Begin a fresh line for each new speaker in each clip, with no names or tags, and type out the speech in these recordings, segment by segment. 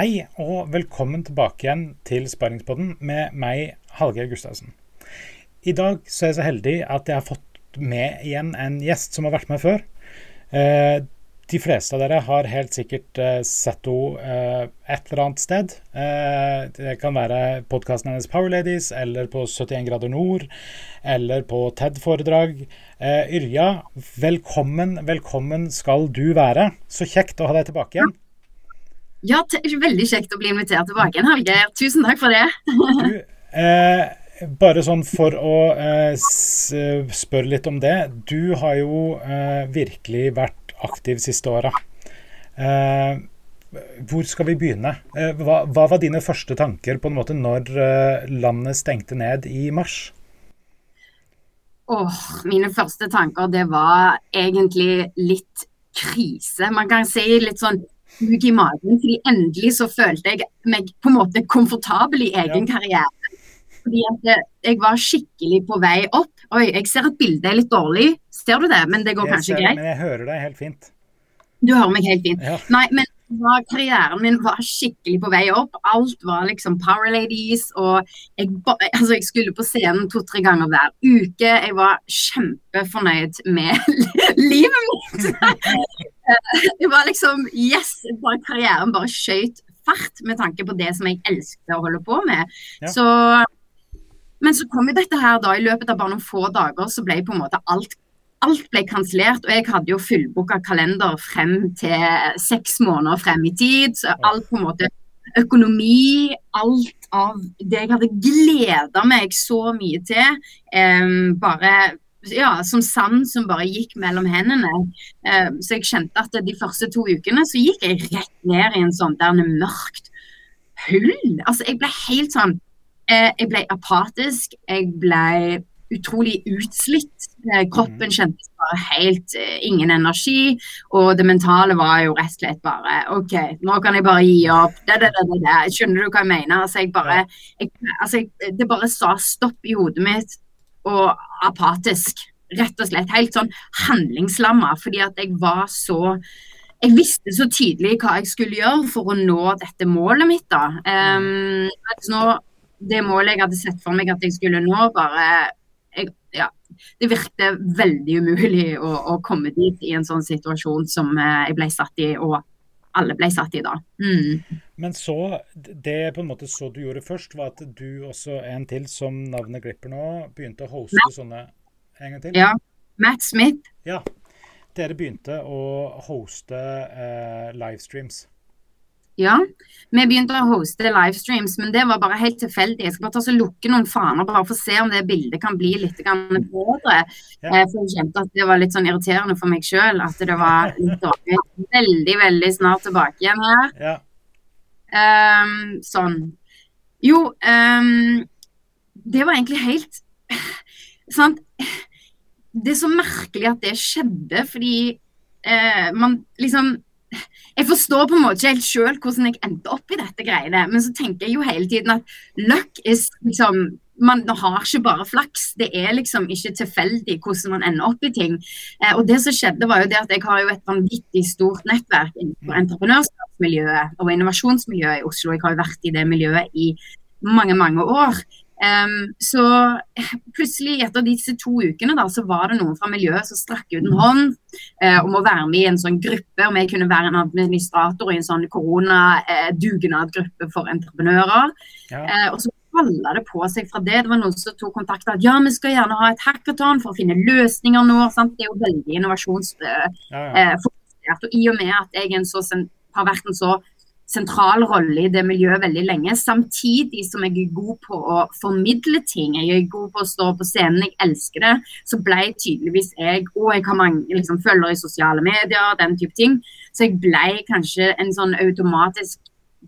Hei og velkommen tilbake igjen til Sparingspodden med meg, Hallgeir Gustavsen. I dag så er jeg så heldig at jeg har fått med igjen en gjest som har vært med før. Eh, de fleste av dere har helt sikkert eh, sett henne eh, et eller annet sted. det kan være podkasten hennes Power Ladies, eller på 71 grader nord, eller på TED-foredrag. Yrja, velkommen, velkommen skal du være. Så kjekt å ha deg tilbake igjen.
Ja, veldig kjekt å bli invitert tilbake igjen, Hallgeir. Tusen takk for det.
du, eh, bare sånn for å eh, spørre litt om det. Du har jo eh, virkelig vært aktiv siste åra. Eh, hvor skal vi begynne? Eh, hva, hva, var dine første tanker på en måte når eh, landet stengte ned i mars?
Åh, mine første tanker det var egentlig litt krise. Man kan si litt sånn sug i magen. fordi endelig så følte jeg meg på en måte komfortabel i egen ja. karriere. Fordi at jeg var skikkelig på vei opp. Oi, jeg ser at bildet er litt dårlig. Ser du det? Men det går jeg kanskje greit?
Men jeg hører deg helt fint.
Du hører meg helt fint. Ja. Nei, men var, karrieren min var skikkelig på vei opp. Alt var liksom Power Ladies. Og jeg, altså jeg skulle på scenen to-tre ganger hver uke. Jeg var kjempefornøyd med livet mitt. det var liksom Yes! Bare karrieren bare skøyt fart med tanke på det som jeg elsket å holde på med. Ja. Så men så kom jo dette her da, i løpet av bare noen få dager så ble på en måte alt alt ble kansellert, og jeg hadde jo fullbooka kalender frem til seks måneder frem i tid. Så alt på en måte Økonomi, alt av det jeg hadde gleda meg så mye til. Um, bare ja, som sand som bare gikk mellom hendene. Eh, så jeg kjente at de første to ukene så gikk jeg rett ned i en sånn der mørkt hull. Altså, jeg ble helt sånn eh, Jeg ble apatisk. Jeg ble utrolig utslitt. Eh, kroppen mhm. kjentes bare helt uh, ingen energi. Og det mentale var jo rett og slett bare OK, nå kan jeg bare gi opp. Det, det, det, det. Skjønner du hva jeg mener? Altså, jeg bare, jeg, altså, jeg, det bare sa stopp i hodet mitt, og apatisk. Rett og slett. Helt sånn handlingslamma. Fordi at jeg var så jeg visste så tydelig hva jeg skulle gjøre for å nå dette målet mitt. da. Um, nå, det målet jeg hadde sett for meg at jeg skulle nå, bare jeg, ja, det virket veldig umulig å, å, komme dit i en sånn situasjon som eh, jeg ble satt i, og alle ble satt i da. Mm.
Men så, det på en måte så du gjorde først, var at du også en til som navnet glipper nå, begynte å hoste Matt. sånne En gang til?
Ja. Matt Smith.
Ja. Dere begynte å hoste eh, livestreams.
Ja, vi begynte å hoste livestreams, men det var bare helt tilfeldig. Jeg skal bare ta så lukke noen faner bare for å se om det bildet kan bli litt bedre. Ja. Eh, for jeg kjente at det var litt sånn irriterende for meg sjøl at det var litt dårlig. Veldig, veldig snart tilbake igjen her. Ja. Um, sånn. Jo, um, det var egentlig helt Sant. Det er så merkelig at det skjedde, fordi uh, man liksom jeg forstår på en måte ikke helt sjøl hvordan jeg endte opp i dette greiene, men så tenker jeg jo hele tiden at luck is liksom man har ikke bare flaks, det er liksom ikke tilfeldig hvordan man ender opp i ting. Eh, og det som skjedde var jo det at Jeg har jo et vanvittig stort nettverk innenfor entreprenørskapsmiljøet og innovasjonsmiljøet i Oslo. Jeg har jo vært i det miljøet i mange, mange år. Um, så plutselig etter disse to ukene da, så var det noen fra miljøet som strakk ut en hånd uh, om å være med i en sånn gruppe. Om jeg kunne være en administrator i en sånn koronadugnadsgruppe uh, for entreprenører. Ja. Uh, og så falla det på seg fra det. Det var noen som tok kontakt at ja, vi skal gjerne ha et hackathon for å finne løsninger nå. Sant? Det er jo veldig innovasjonsfokusert. Ja, ja. og i og med at jeg så, har vært en så sentral rolle i det miljøet veldig lenge. Samtidig som jeg er god på å formidle ting. Jeg er god på å stå på scenen, jeg elsker det. Så ble tydeligvis jeg Og jeg har mange liksom, følgere i sosiale medier, den type ting. Så jeg ble kanskje en sånn automatisk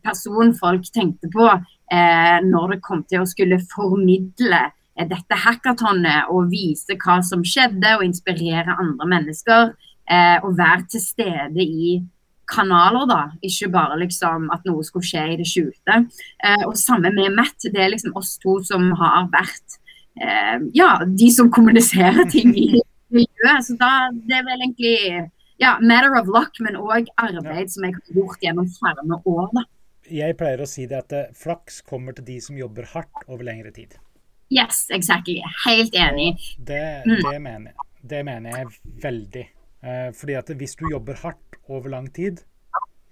person folk tenkte på eh, når det kom til å skulle formidle eh, dette hackathonet og vise hva som skjedde, og inspirere andre mennesker. Eh, og være til stede i kanaler, da. Ikke bare liksom at noe skulle skje i det skjulte. Eh, og samme med Matt. Det er liksom oss to som har vært eh, ja, de som kommuniserer ting i miljøet. Så da, det er vel egentlig ja, matter of luck, men òg arbeid som jeg har gjort gjennom flere år. da.
jeg pleier å si det at eh, flaks kommer til de som jobber hardt over lengre tid.
Yes, exactly. Helt enig.
Det,
Mm.
det, mener, jeg. det mener jeg veldig. Eh, fordi at hvis du jobber hardt over lang tid,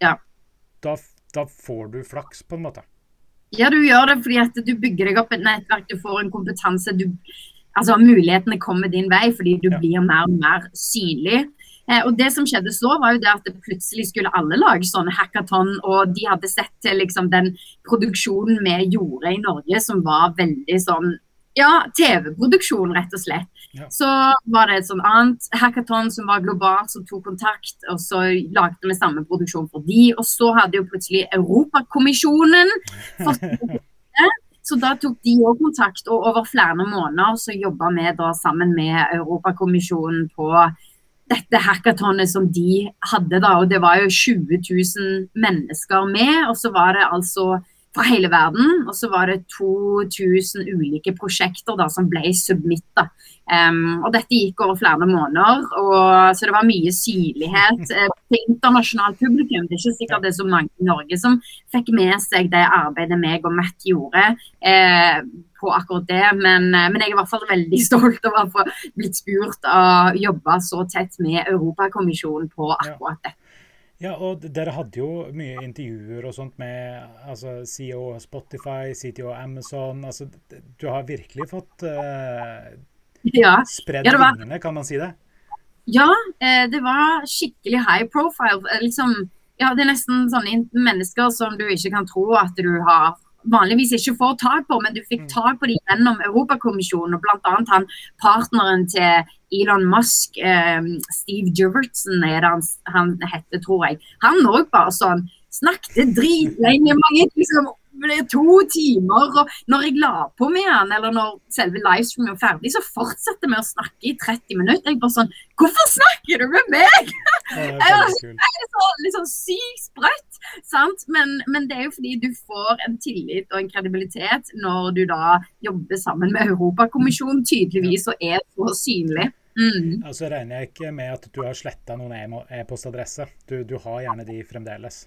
Ja.
da, da får du flaks, på en måte.
Ja, du gjør det fordi at du bygger deg opp et nettverk, du får en kompetanse. Du, altså Mulighetene kommer din vei fordi du
Ja.
blir mer og mer synlig. Eh, og det som skjedde så, var jo det at det plutselig skulle alle lage sånne hackathon, og de hadde sett til liksom den produksjonen vi gjorde i Norge, som var veldig sånn ja, TV-produksjon, rett og slett.
Ja.
Så var det et sånt annet hackathon som var globalt, som tok kontakt, og så lagde vi samme produksjon for de, og så hadde jo plutselig Europakommisjonen fått så da tok de òg kontakt, og over flere måneder så jobba vi da sammen med Europakommisjonen på dette hackathonet som de hadde da, og det var jo 20 000 mennesker med, og så var det altså fra hele verden, og så var det 2000 ulike prosjekter da som ble submitta. Um, og dette gikk over flere måneder, og, så det var mye synlighet eh, internasjonalt publikum. Det er ikke sikkert det er så mange i Norge som fikk med seg det arbeidet meg og Matt gjorde eh, på akkurat det, men, eh, men jeg er i hvert fall veldig stolt over å ha blitt spurt å jobbe så tett med Europakommisjonen på akkurat dette.
Ja, og dere hadde jo mye intervjuer og sånt med altså, CEO Spotify, CTO Amazon. Altså, du har virkelig fått uh,
Ja.
spredd
Ja, var-
vingene, kan man si det?
Ja, eh, det var skikkelig high profile. Eh, Liksom, ja, det er nesten sånne mennesker som du ikke kan tro at du har vanligvis ikke får tak på, men du fikk tak på dem gjennom Europakommisjonen. og annet han partneren til Elon Musk, eh, Steve Jurvertsen er det han, han heter, tror jeg. Han òg bare sånn snakket dritlenge. Mange liksom det er to timer, og når jeg la på med han, eller når selve livestreamen var ferdig, så fortsatte vi å snakke i 30 minutter. Jeg bare sånn Hvorfor snakker du med meg?!
Det er.
Det er så, litt sånn sykt sprøtt, sant? Men, men det er jo fordi du får en tillit og en kredibilitet når du da jobber sammen med Europakommisjonen, tydeligvis, og er så synlig. Mm.
Altså regner jeg ikke med at du har sletta noen e- e-postadresse. Du, du har gjerne de fremdeles.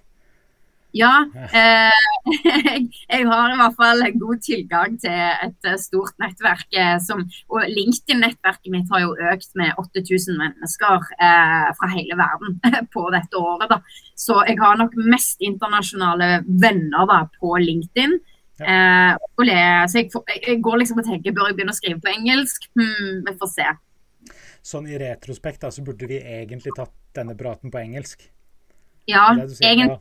Ja, eh, jeg, jeg har i hvert fall god tilgang til et eh, stort nettverk. Eh, som, og LinkedIn-nettverket mitt har jo økt med 8000 mennesker eh, fra hele verden på dette året. Da. Så jeg har nok mest internasjonale venner da, på LinkedIn. Eh, og så jeg, jeg, går liksom og tenker bør jeg begynne å skrive på engelsk. Hmm, vi får se.
Sånn i retrospekt da, så burde vi egentlig tatt denne praten på engelsk.
Ja, egentlig.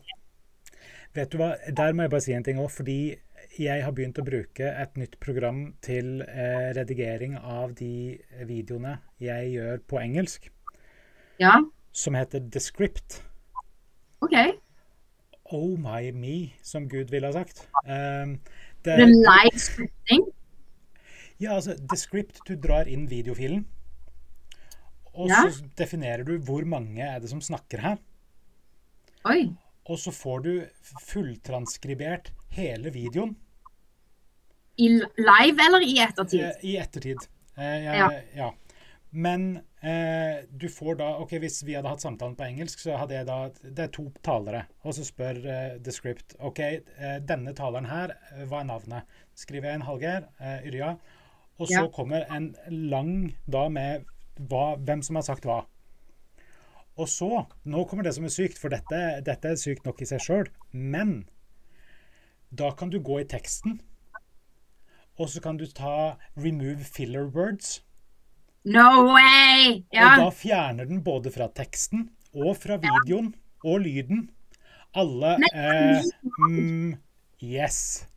Vet du hva, Der må jeg bare si en ting òg, fordi jeg har begynt å bruke et nytt program til eh, redigering av de videoene jeg gjør på engelsk,
Ja,
som heter Descript.
OK.
Oh my me, som Gud ville ha sagt. Um,
Det The live scripting.
Ja, altså, Descript, du drar inn videofilen, og
Ja.
så definerer du hvor mange er det som snakker her.
Oi.
Og så får du fulltranskribert hele videoen
I live eller i ettertid?
eh, i ettertid. Eh, jeg,
Ja.
ja. Men eh, du får da OK, hvis vi hadde hatt samtalen på engelsk, så hadde jeg da Det er to talere, og så spør eh, The Script OK, eh, denne taleren her, eh, hva er navnet? Skriver jeg en Hallgeir eh, Yrja. Og så
Ja.
kommer en lang da med hva, hvem som har sagt hva. Og så Nå kommer det som er sykt, for dette, dette er sykt nok i seg sjøl. Men da kan du gå i teksten, og så kan du ta 'remove filler words'.
No way!
Og da fjerner den både fra teksten og fra videoen og lyden. Alle eh, mm, Yes.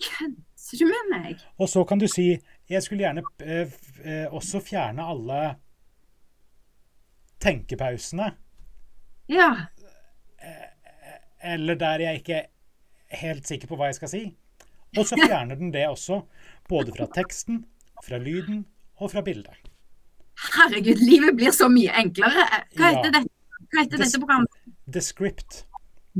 Kødder du med meg?
Og så kan du si Jeg skulle gjerne eh, eh, også fjerne alle tenkepausene.
Ja.
Eller der jeg ikke er helt sikker på hva jeg skal si. Og så fjerner den det også. Både fra teksten, fra lyden og fra bildet.
Herregud, livet blir så mye enklere. Hva heter,
Ja.
dette, hva heter dette programmet?
The script.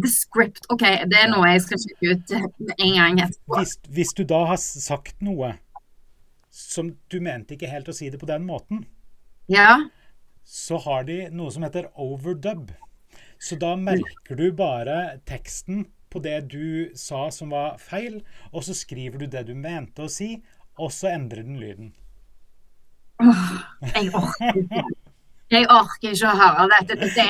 The Script. OK, det er noe jeg skal sjekke ut en gang etterpå.
Hvis, hvis du da har sagt noe som du mente ikke helt å si det på den måten,
Ja.
Så har de noe som heter overdub. Så da merker du bare teksten på det du sa som var feil, og så skriver du det du mente å si, og så endrer den lyden.
Åh, jeg orker ikke. Jeg orker ikke å høre dette. Det,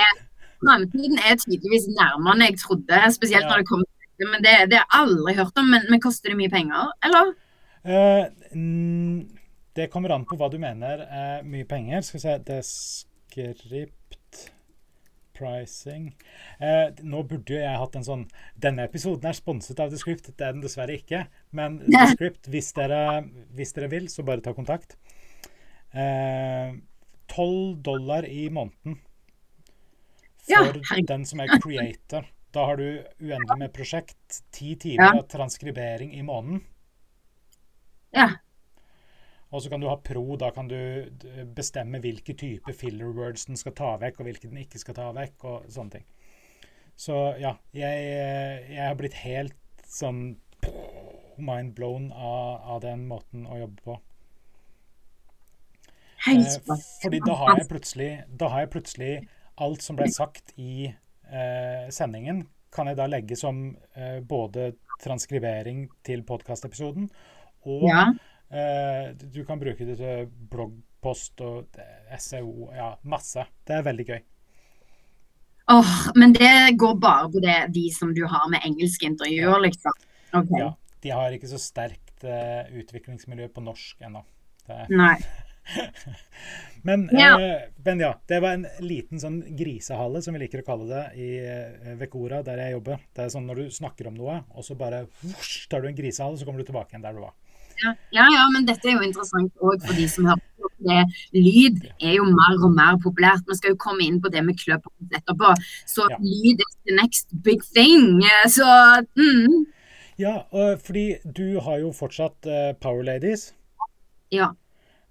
Framtiden er tydeligvis nærmere enn jeg trodde, spesielt når det kommer til dette. Men det, det har jeg aldri hørt om. Men, men koster det mye penger, eller?
Mm, det kommer an på hva du mener er mye penger. Skal vi se Descript pricing eh, Nå burde jo jeg hatt en sånn Denne episoden er sponset av Descript. Det er den dessverre ikke. Men Descript, hvis dere, hvis dere vil, så bare ta kontakt. Eh, 12 dollar i måneden for
ja,
den som er creator. Da har du uendelig med prosjekt. Ti timer
Ja.
transkribering i måneden.
Ja.
Og så kan du ha pro, da kan du bestemme hvilke type filler words den skal ta vekk, og hvilke den ikke skal ta vekk, og sånne ting. Så ja, jeg, jeg har blitt helt sånn mind blown av, av den måten å jobbe på. Eh, fordi da har jeg plutselig, da har jeg plutselig alt som ble sagt i eh, sendingen, kan jeg da legge som eh, både transkribering til podkastepisoden, og
Ja.
Eh, du kan bruke det til bloggpost og SEO, ja, masse. Det er veldig gøy.
Åh, men det går bare på det, de som du har med engelske intervjuer, liksom. Okay.
Ja, de har ikke så sterkt eh, utviklingsmiljø på norsk ennå.
Nei.
Men
Ja.
eh, men ja, det var en liten sånn grisehale, som vi liker å kalle det i eh, Vekora, der jeg jobber. Det er sånn når du snakker om noe, og så bare vosj, tar du en grisehale, så kommer du tilbake igjen der du var.
Ja, ja, ja, men dette er jo interessant òg for de som hører på. Det, lyd er jo mer og mer populært. Vi skal jo komme inn på det med Clubhouse etterpå. Så
Ja.
lyd is the next big thing. Så mm,
Ja, fordi du har jo fortsatt eh, Power Ladies.
ja.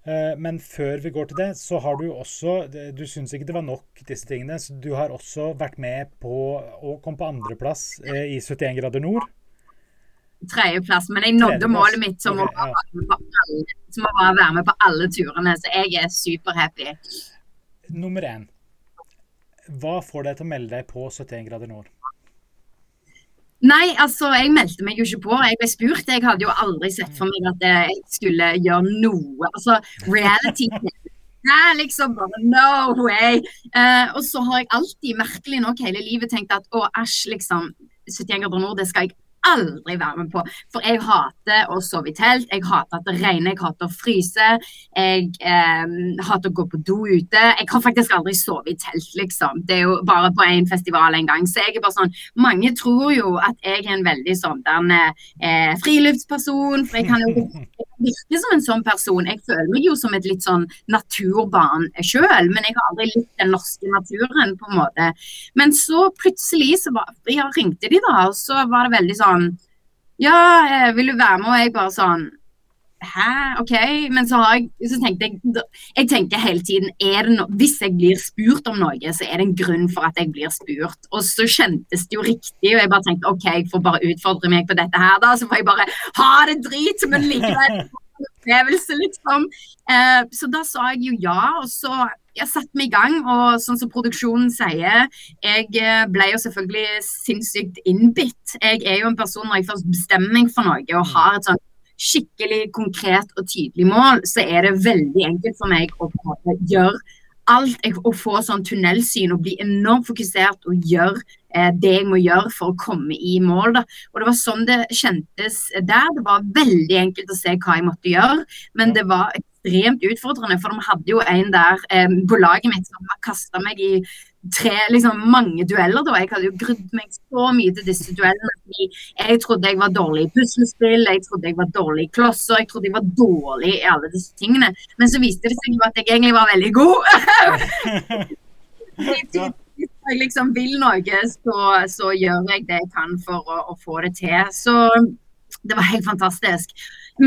Eh, Men før vi går til det, så har du også Du syns ikke det var nok, disse tingene. Så du har også vært med på å komme på andreplass eh, i 71 grader nord.
Tredjeplass. Men jeg nådde målet mitt som, å være med på alle, som å bare være med på alle turene. Så jeg er superhappy.
Nummer én. Hva får deg til å melde deg på 71 grader nord?
Nei, altså, jeg meldte meg jo ikke på. Jeg ble spurt. Jeg hadde jo aldri sett for meg at jeg skulle gjøre noe. Altså, reality Nei, liksom bare no way. Uh, og så har jeg alltid, merkelig nok hele livet, tenkt at å, æsj, liksom. 71 grader nord, det skal jeg aldri være med på. For jeg hater å sove i telt, jeg hater at det regner, jeg hater å fryse. Jeg eh, hater å gå på do ute. Jeg har faktisk aldri sovet i telt, liksom. Det er jo bare på én festival en gang. Så jeg er bare sånn Mange tror jo at jeg er en veldig sånn der, eh, friluftsperson. For jeg kan jo virke som en sånn person. Jeg føler meg jo som et litt sånn naturbarn sjøl, men jeg har aldri likt den norske naturen, på en måte. Men så plutselig så var, ja, ringte de, da, og så var det veldig sånn Ja, eh, vil du være med? Og jeg bare sånn Hæ, OK. Men så har jeg så tenkte jeg Jeg tenker hele tiden er no, Hvis jeg blir spurt om noe, så er det en grunn for at jeg blir spurt. Og så kjentes det jo riktig, og jeg bare tenkte OK, jeg får bare utfordre meg på dette her, da. Så får jeg bare ha det drit, men likevel opplevelse, liksom. Eh, så da sa jeg jo ja, og så jeg satte meg i gang, og sånn som produksjonen sier, jeg eh, ble jo selvfølgelig sinnssykt innbitt. Jeg er jo en person når jeg først bestemmer meg for noe og har et sånn skikkelig konkret og tydelig mål, så er det veldig enkelt for meg å gjøre alt. Å få sånn tunnelsyn og bli enormt fokusert og gjøre eh, det jeg må gjøre for å komme i mål. Da. Og Det var sånn det kjentes der. Det var veldig enkelt å se hva jeg måtte gjøre, men det var ekstremt utfordrende. For de hadde jo en der eh, på laget mitt som kasta meg i tre, liksom mange dueller. da. Jeg hadde jo grudd meg så mye til disse duellene. Jeg trodde jeg var dårlig i puslespill, jeg trodde jeg var dårlig i klosser, jeg trodde jeg var dårlig i alle disse tingene. Men så viste det seg jo at jeg egentlig var veldig god. Hvis jeg liksom vil noe, så, så gjør jeg det jeg kan for å, å få det til. Så det var helt fantastisk.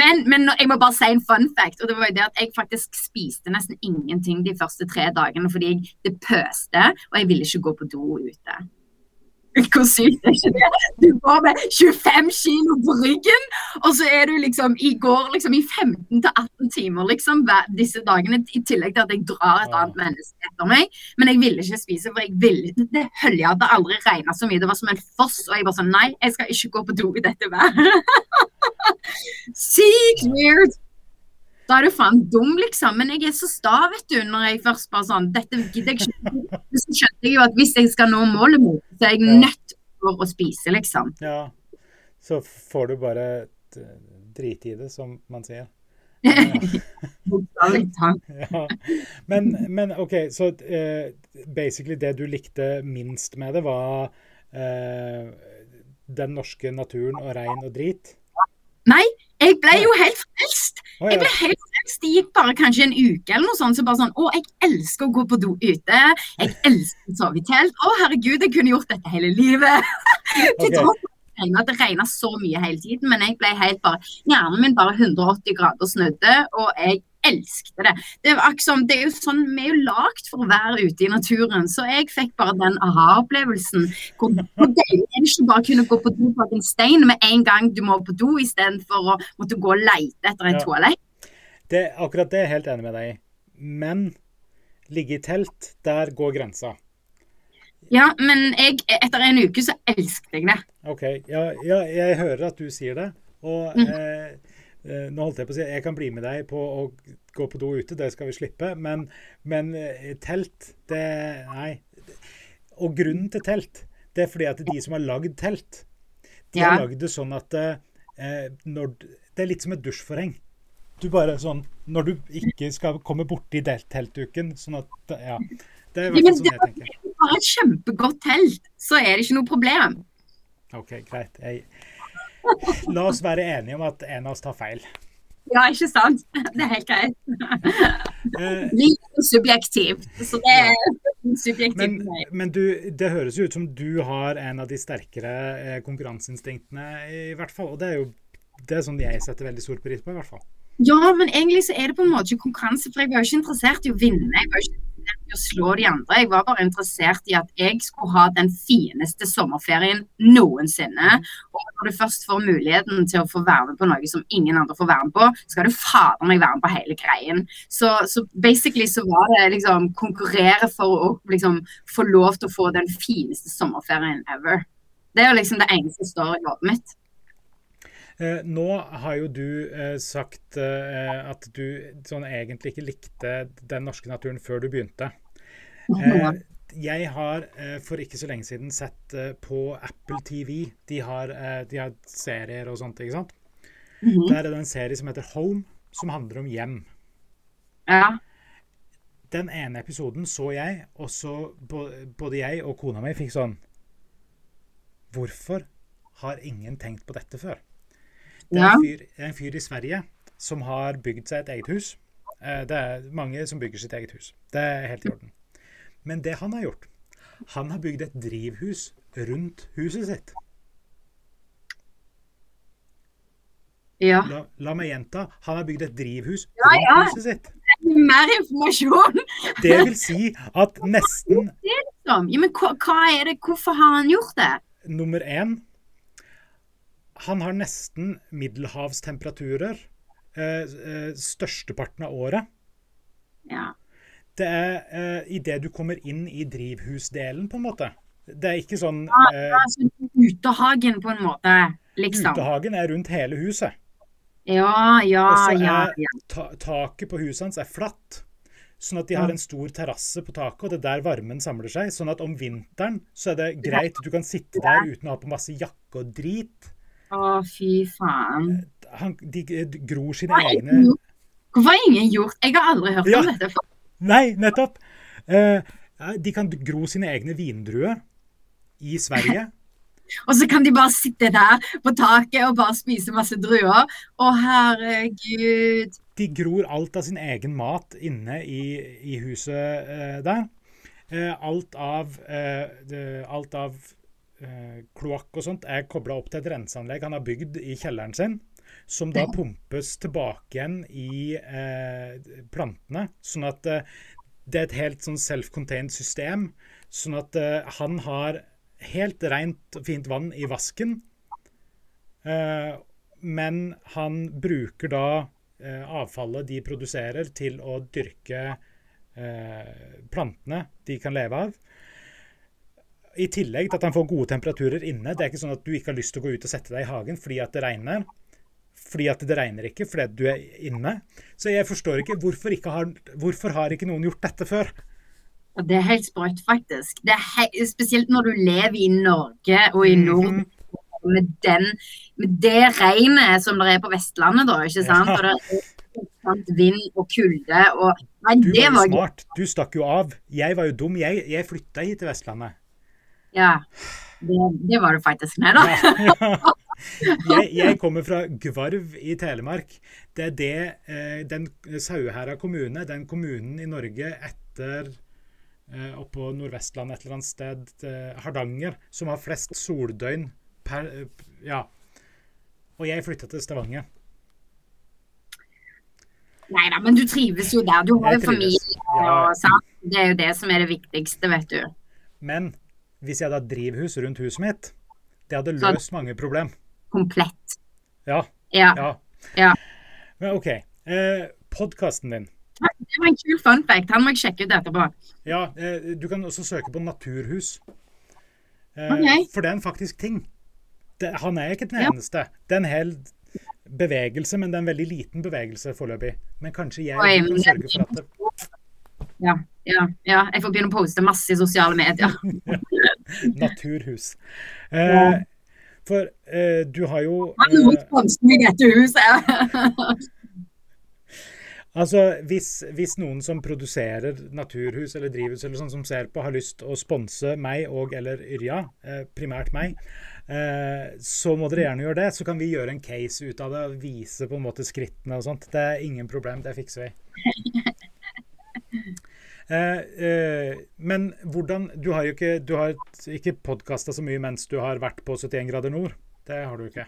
Men, men jeg må bare si en fun fact. og Det var jo det at jeg faktisk spiste nesten ingenting de første tre dagene fordi jeg, det pøste, og jeg ville ikke gå på do ute. Hvor sykt er ikke det? Du går med 25 kilo på ryggen, Og så er du liksom i går liksom i 15-18 timer liksom disse dagene, i tillegg til at jeg drar et annet menneske etter meg. Men jeg ville ikke spise, for jeg ville det hølja hadde aldri regna så mye. Det var som en foss. Og jeg bare sånn Nei, jeg skal ikke gå på do i dette været. Sykt weird. Da er du faen dum, liksom. Men jeg er så sta, vet du, når jeg først bare sånn Dette gidder jeg ikke. Så skjønte jeg jo at hvis jeg skal nå målet mitt, så er jeg nødt for å spise, liksom.
Ja. Så får du bare drite i det, som man sier. ja. Men, men, OK, så uh, basically det du likte minst med det, var uh, den norske naturen og regn og drit?
Nei, jeg ble jo helt frelst. Jeg ble helt frelst. Det gikk bare kanskje en uke eller noe sånt. Så bare sånn Å, jeg elsker å gå på do ute. Jeg elsker å sove i telt. Å, herregud, jeg kunne gjort dette hele livet. Til tross at det regna så mye hele tiden, men jeg ble helt bare Hjernen min bare 180 grader snudde, og jeg elskte det. Det, akkurat, det er jo sånn, Vi er jo lagd for å være ute i naturen, så jeg fikk bare den aha-opplevelsen. Hvor, hvor deilig er det ikke bare kunne gå på do bak en stein med en gang du må på do, istedenfor å måtte gå og leite etter et ja. toalett.
Det, akkurat det er jeg helt enig med deg i. Men ligge i telt, der går grensa.
Ja, men jeg, etter en uke så elsket jeg det.
OK. Ja, ja, jeg hører at du sier det. Og mm. eh, nå holdt jeg på å si jeg kan bli med deg på å gå på do ute, det skal vi slippe. Men, men eh, telt, det Nei. Og grunnen til telt, det er fordi at de som har lagd telt, de ja. har lagd det sånn at eh, når, Det er litt som et dusjforheng. Du bare sånn Når du ikke skal komme borti teltduken, sånn at Ja. Det er i hvert fall sånn jeg tenker
har et kjempegodt telt, så er det ikke noe problem.
OK, greit. Jeg... La oss være enige om at en av oss tar feil.
Ja, ikke sant? Det er helt greit. Eh, Litt subjektivt, så det er subjektivt.
Men, men du, det høres jo ut som du har en av de sterkere eh, konkurranseinstinktene, i hvert fall. Og det er jo det er sånn jeg setter veldig stor pris på, i hvert fall.
Ja, men egentlig så er det på en måte ikke konkurranse, for jeg var jo ikke interessert i å vinne. Jeg var jo ikke å slå de andre. Jeg var bare interessert i at jeg skulle ha den fineste sommerferien noensinne. Og når du først får muligheten til å få være med på noe som ingen andre får være med på, skal du fader meg være med på hele greien. Så, så basically så var det liksom konkurrere for å liksom få lov til å få den fineste sommerferien ever. Det er jo liksom det eneste som står i hodet mitt.
Eh, nå har jo du eh, sagt eh, at du sånn egentlig ikke likte den norske naturen før du begynte. Jeg har for ikke så lenge siden sett på Apple TV. De har, de har serier og sånt, ikke sant? Mhm. Der er det en serie som heter Home, som handler om hjem.
Ja.
Den ene episoden så jeg, og så både jeg og kona mi fikk sånn Hvorfor har ingen tenkt på dette før? Det er en fyr, en fyr i Sverige som har bygd seg et eget hus. Eh, det er mange som bygger sitt eget hus. Det er helt i orden. Men det han har gjort Han har bygd et drivhus rundt huset sitt.
Ja.
La, la meg gjenta. Han har bygd et drivhus ja, rundt ja. huset sitt.
Mer informasjon!
Det vil si at nesten
Ja, men hva, hva er det, Hvorfor har han gjort det?
Nummer én han har nesten middelhavstemperaturer eh, eh, størsteparten av året.
Ja.
Det er eh, idet du kommer inn i drivhusdelen, på en måte. Det er ikke sånn ja,
eh, altså, Utehagen, på en måte, liksom.
Utehagen er rundt hele huset.
Ja, ja, ja.
ja. Ta taket på huset hans er flatt. Sånn at de har en stor terrasse på taket, og det er der varmen samler seg. Sånn at om vinteren så er det greit, du kan sitte der uten å ha på masse jakke og drit.
Å, fy faen.
Han, de, gror sine Hva egne
Hvorfor har ingen gjort Jeg har aldri hørt ja. om dette før.
Nei, nettopp. Uh, de kan gro sine egne vindruer i Sverige.
og så kan de bare sitte der på taket og bare spise masse druer. Å, herregud.
De gror alt av sin egen mat inne i, i huset uh, der. Uh, alt av, det, alt av eh, kloakk og sånt er kobla opp til et renseanlegg han har bygd i kjelleren sin. Som da pumpes tilbake igjen i eh, plantene. Sånn at eh, det er et helt sånn self-contained system. Sånn at eh, han har helt rent og fint vann i vasken. Eh, men han bruker da eh, avfallet de produserer, til å dyrke eh, plantene de kan leve av. I tillegg til at han får gode temperaturer inne. Det er ikke sånn at du ikke har lyst til å gå ut og sette deg i hagen fordi at det regner. Fordi at det regner ikke fordi at du er inne. Så jeg forstår ikke hvorfor, ikke har, hvorfor har ikke noen gjort dette før?
Det er helt sprøtt, faktisk. Det er he spesielt når du lever i Norge og i Norden.
Mhm.
Med, den, med det regnet som det er på Vestlandet, da. ikke sant?
Ja.
Og det er vind og kulde og Nei,
Du
det
var
var
jo smart. Du stakk jo av. Jeg var jo dum. Jeg, jeg flytta hit til Vestlandet.
Ja. Det, det var det faktisk. med, da.
jeg, jeg kommer fra Gvarv i Telemark. Det er det eh, den Sauherad kommune, den kommunen i Norge etter eh, oppå Nordvestlandet et eller annet sted, eh, Hardanger, som har flest soldøgn per eh, Ja. Og jeg flytta til Stavanger.
Nei da, men du trives jo der. Du har jo familie.
Ja.
Og, sant? Det er jo det som er det viktigste, vet du.
Men hvis jeg hadde hatt drivhus rundt huset mitt, det hadde løst mange problem.
Komplett.
Ja.
Ja.
ja.
Ja.
Men OK. Eh, Podkasten din.
Det var en kul fun fact. Han må jeg sjekke ut etterpå.
Ja, eh, du kan også søke på Naturhus. Eh,
okay.
For det er en faktisk ting. Det, han er ikke den
Ja.
eneste. Det er en hel bevegelse, men det er en veldig liten bevegelse foreløpig. Men kanskje jeg
Oi,
kan sørge for at det
Ja, ja, ja. Jeg får begynne å poste masse i sosiale medier.
Naturhus. Eh, for eh, du har jo eh,
sponse meg i dette huset.
Altså, hvis, hvis noen som produserer naturhus eller drivhus eller sånn som ser på, har lyst å sponse meg og eller Yrja, eh, primært meg, eh, så må dere gjerne gjøre det. Så kan vi gjøre en case ut av det og vise på en måte skrittene og sånt. Det er ingen problem, det fikser vi. Eh, eh, men hvordan Du har jo ikke, du har ikke podkasta så mye mens du har vært på 71 grader nord. Det har du ikke.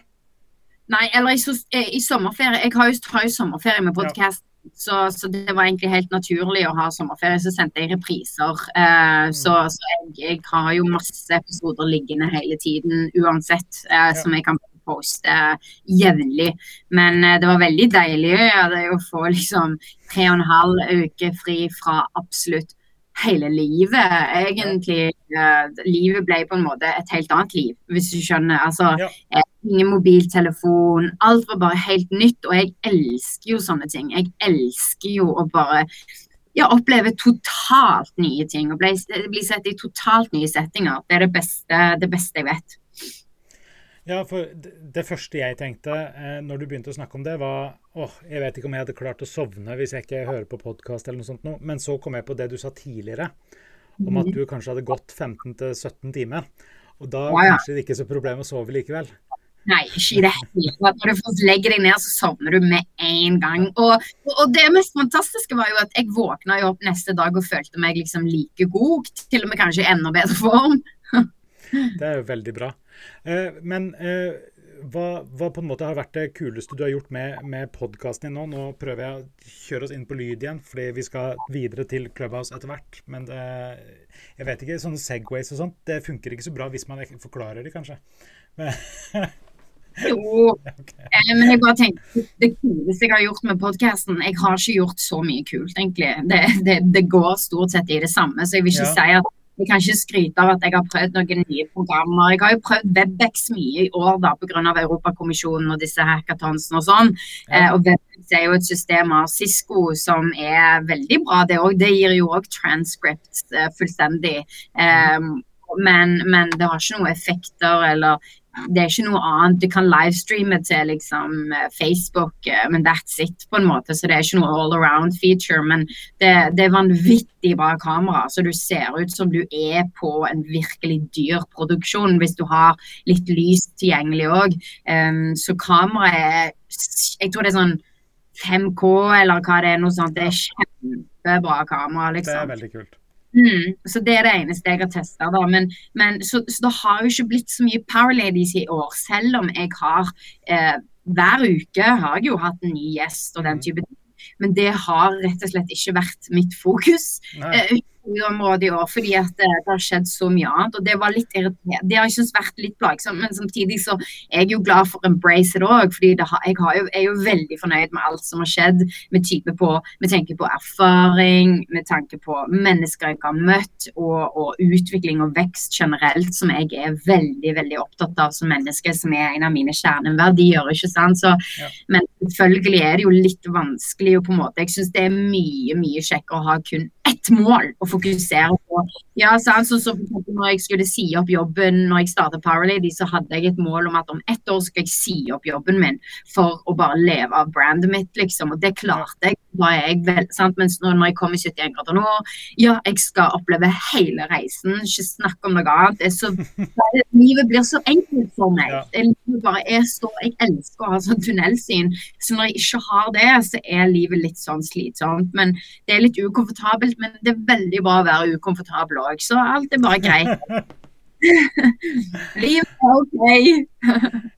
Nei, eller i, eh, i sommerferie. Jeg har jo, har jo sommerferie med podkast. Så, så det var egentlig helt naturlig å ha sommerferie. Så sendte jeg repriser. Eh, så så jeg, jeg har jo masse episoder liggende hele tiden uansett, eh, som jeg kan poste jevnlig. Men eh, det var veldig deilig å få liksom tre og en halv uke fri fra absolutt hele livet, egentlig. Eh, livet ble på en måte et helt annet liv, hvis du skjønner. Altså,
Ja.
eh, ingen mobiltelefon. Alt var bare helt nytt, og jeg elsker jo sånne ting. Jeg elsker jo å bare ja, oppleve totalt nye ting og bli, bli sett i totalt nye settinger. Det er det beste, det beste jeg vet.
Ja, for det, første jeg tenkte eh, når du begynte å snakke om det, var åh, jeg vet ikke om jeg hadde klart å sovne hvis jeg ikke hører på podkast eller noe sånt nå. Men så kom jeg på det du sa tidligere, om at du kanskje hadde gått 15-17 timer. Og da
Ja, ja.
kanskje det ikke er så problem å sove likevel.
Nei, ikke i det hele tatt. Når du først legger deg ned, så sovner du med en gang. Og, og det mest fantastiske var jo at jeg våkna jo opp neste dag og følte meg liksom like god. Til og med kanskje i enda bedre form.
Det er jo veldig bra. Eh, men eh, hva, hva på en måte har vært det kuleste du har gjort med, med podkasten din nå? Nå prøver jeg å kjøre oss inn på lyd igjen, fordi vi skal videre til Clubhouse etter hvert. Men det, jeg vet ikke, sånne Segways og sånt, det funker ikke så bra hvis man ikke forklarer det, kanskje. Men,
Jo,
ok.
eh, men jeg bare tenkte det kuleste jeg har gjort med podkasten Jeg har ikke gjort så mye kult, egentlig. Det, det, det går stort sett i det samme, så jeg vil ikke
Ja.
si at jeg kan ikke skryte av at jeg har prøvd noen nye programmer. Jeg har jo prøvd Webex mye i år da, pga. Europakommisjonen og disse hackathonsene og sånn.
Ja.
Eh, og Webex er jo et system av Cisco som er veldig bra, det òg. Det gir jo òg transcripts eh, fullstendig. Eh, men, men det har ikke noen effekter eller det er ikke noe annet. Du kan livestreame til liksom eh, Facebook, eh, men that's it, på en måte. Så det er ikke noe all around feature. Men det, det er vanvittig bra kamera, så du ser ut som du er på en virkelig dyr produksjon hvis du har litt lys tilgjengelig òg. så kameraet er Jeg tror det er sånn 5K eller hva det er, noe sånt. Det er kjempebra kamera,
Det er
liksom.
veldig kult.
Mm, så det er det eneste jeg har testa. Men, men så, så det har jo ikke blitt så mye Powerladies i år, selv om jeg har eh, Hver uke har jeg jo hatt en ny gjest og den type ting. Men det har rett og slett ikke vært mitt fokus.
Nei.
Eh, området i år fordi at det, det, har skjedd så mye annet. og Det var litt irriterende. Det har ikke vært litt plagsomt, men samtidig så er jeg jo glad for embrace it òg. fordi har, jeg har jo, er jo veldig fornøyd med alt som har skjedd. Med type på, med tanke på erfaring, med tanke på mennesker jeg har møtt, og, og, utvikling og vekst generelt, som jeg er veldig veldig opptatt av som menneske, som er en av mine kjerneverdier. ikke sant? Så, ja. Men selvfølgelig er det jo litt vanskelig. og på en måte, Jeg syns det er mye mye kjekkere å ha kun ett mål å fokusere på. Ja, sant? Så, så når jeg skulle si opp jobben når jeg startet Paralady, så hadde jeg et mål om at om ett år skal jeg si opp jobben min for å bare leve av brandet mitt, liksom. Og det klarte jeg. Da er jeg vel, sant? Mens når jeg kom i 71 grader nå, ja, jeg skal oppleve hele reisen, ikke snakke om noe annet. Det så, livet blir så enkelt for meg. Ja. Livet bare er så, Jeg elsker å ha sånn tunnelsyn. Så når jeg ikke har det, så er livet litt sånn slitsomt. Men det er litt ukomfortabelt. men det er veldig bra å være ukomfortabel òg, så alt er bare greit. Livet er OK.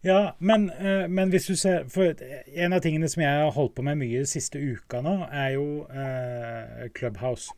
ja, men, uh, men, hvis du ser For en av tingene som jeg har holdt på med mye de siste uka nå, er jo eh, Clubhouse.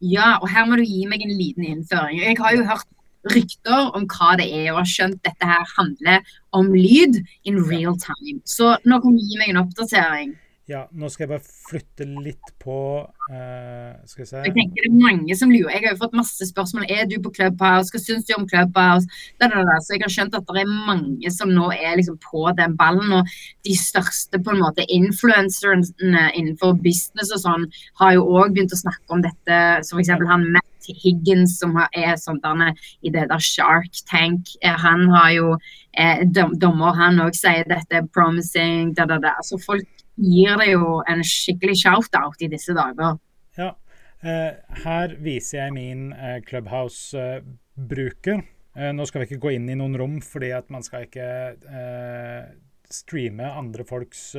Ja, og her må du gi meg en liten innføring. Jeg har jo hørt rykter om hva det er, og har skjønt dette her handler om lyd in real time. Så nå kan du gi meg en oppdatering.
Ja, nå skal jeg bare flytte litt på uh, Skal vi se.
Jeg tenker det er mange som lurer. Jeg har jo fått masse spørsmål. Er du på Clubhouse? Hva syns du om Clubhouse? Da, da, da. Så jeg har skjønt at det er mange som nå er liksom på den ballen. Og de største på en måte influenserne innenfor business og sånn har jo òg begynt å snakke om dette. Som f.eks. han Matt Higgins, som er sånn der, i det der Shark Tank, eh, han har jo eh, dommer, han òg sier dette er promising, da, da, da. Altså folk gir det jo en skikkelig shout-out i disse dager.
Ja. Eh, her viser jeg min eh, Clubhouse-bruker. Eh, nå skal vi ikke gå inn i noen rom, fordi at man skal ikke eh, streame andre folks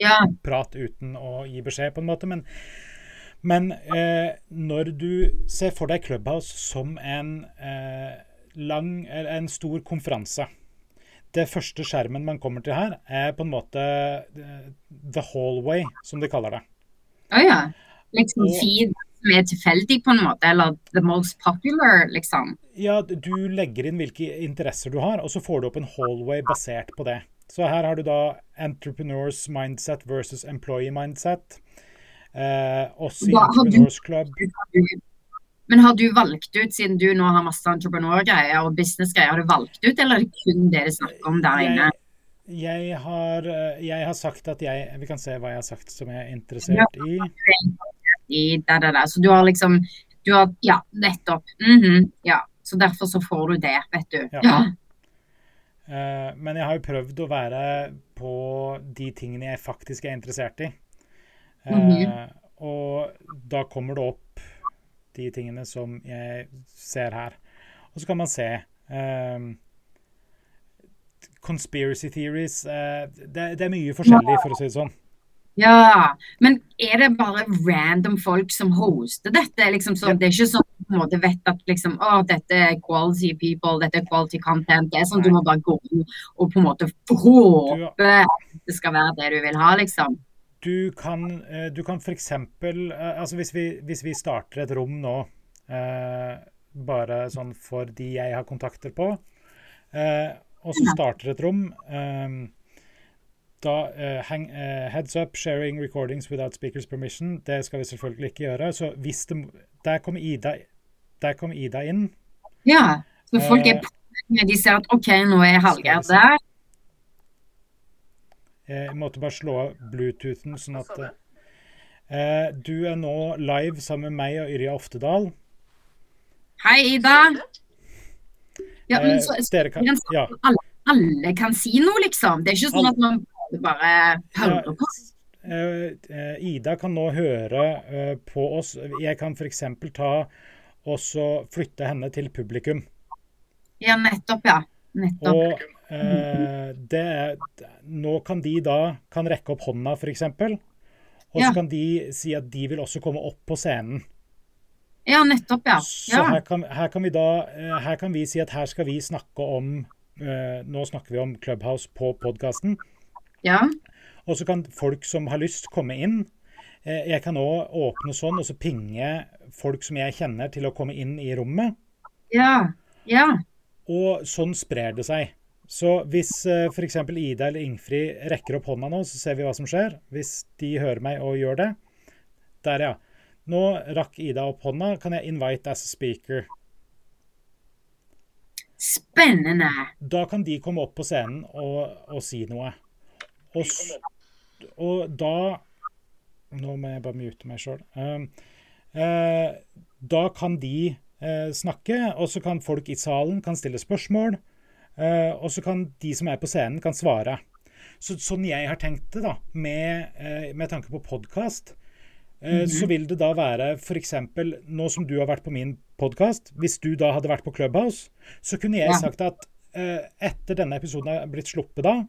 ja. prat uten å gi beskjed, på en måte. Men, men eh, når du ser for deg Clubhouse som en lang, en stor konferanse det første skjermen man kommer til her, er på en måte eh, the hallway, som de kaller det.
Å oh, ja. Liksom feed som er tilfeldig, på en måte? Eller the most popular, liksom?
Ja, du legger inn hvilke interesser du har, og så får du opp en hallway basert på det. Så her har du da entrepreneurs mindset versus employee mindset. Eh, også i Entrepreneurs Club.
Men har du valgt ut, siden du nå har masse entreprenørgreier og businessgreier, har du valgt ut, eller er det kun det du snakker om der inne?
Jeg, jeg, har, eh, jeg, har, sagt at jeg Vi kan se hva jeg har sagt som jeg er interessert i.
I der, der, der. Så du har liksom du har, Ja, nettopp. Mm -hmm, ja. Så derfor så får du det, vet du. Ja. ja.
Uh, men jeg har jo prøvd å være på de tingene jeg faktisk er interessert i. Uh, mm -hmm. Og da kommer det opp de tingene som jeg ser her. Og så kan man se um, Conspiracy theories uh, det, det, er mye forskjellig, for å si det sånn.
Ja, men er det bare random folk som hoster dette? Liksom så. Det er ikke sånn at du på en måte vet at liksom, å, dette er quality people, dette er quality content. Det er sånn Nei. du må bare gå og på en måte håpe at det skal være det du vil ha, liksom.
Du kan, eh, du kan f.eks. Eh, altså hvis vi, hvis vi, starter et rom nå, eh, bare sånn for de jeg har kontakter på, eh, og så starter et rom eh, da uh, hang, Heads up, sharing recordings without speaker's permission. Det skal vi selvfølgelig ikke gjøre. Så hvis det, der kom Ida, der kom Ida inn.
Ja, så folk er på de ser at OK, nå er Hallgeir der.
Jeg måtte bare slå av Bluetoothen, sånn at eh, Du er nå live sammen med meg og Yrja Oftedal.
Hei, Ida. Ja, men så, så eh, kan, ja. alle, alle, kan si noe, liksom. Det er ikke sånn at man bare hører på.
Uh, Ida kan nå høre på oss. Jeg kan f.eks. ta og flytte henne til publikum.
Ja, nettopp, ja. Nettopp.
Og Eh, det, nå kan de da kan rekke opp hånda, f.eks. Og så kan de si at de vil også komme opp på scenen.
Ja, nettopp, ja.
Så her kan, her kan, vi da eh, her kan vi si at her skal vi snakke om eh, Nå snakker vi om Clubhouse på podkasten.
Ja.
Og så kan folk som har lyst, komme inn. eh, jeg kan òg åpne sånn og så pinge folk som jeg kjenner, til å komme inn i rommet.
Ja. Ja.
Og sånn sprer det seg. Så hvis uh, f.eks. Ida eller Ingfrid rekker opp hånda nå, så ser vi hva som skjer. Hvis de hører meg og gjør det. Der, ja. Nå rakk Ida opp hånda. Kan jeg invite as a speaker?
Spennende.
Da kan de komme opp på scenen og, og si noe. Og, og, da Nå må jeg bare mute meg sjøl. Uh, uh, da kan de uh, snakke, og så kan folk i salen kan stille spørsmål. Uh, og så kan de som er på scenen, kan svare. Så, sånn jeg har tenkt det, da, med, med tanke på podkast, Mm -hmm. Så vil det da være f.eks. nå som du har vært på min podkast, hvis du da hadde vært på Clubhouse, så kunne jeg ja. sagt at etter denne episoden er blitt sluppet da,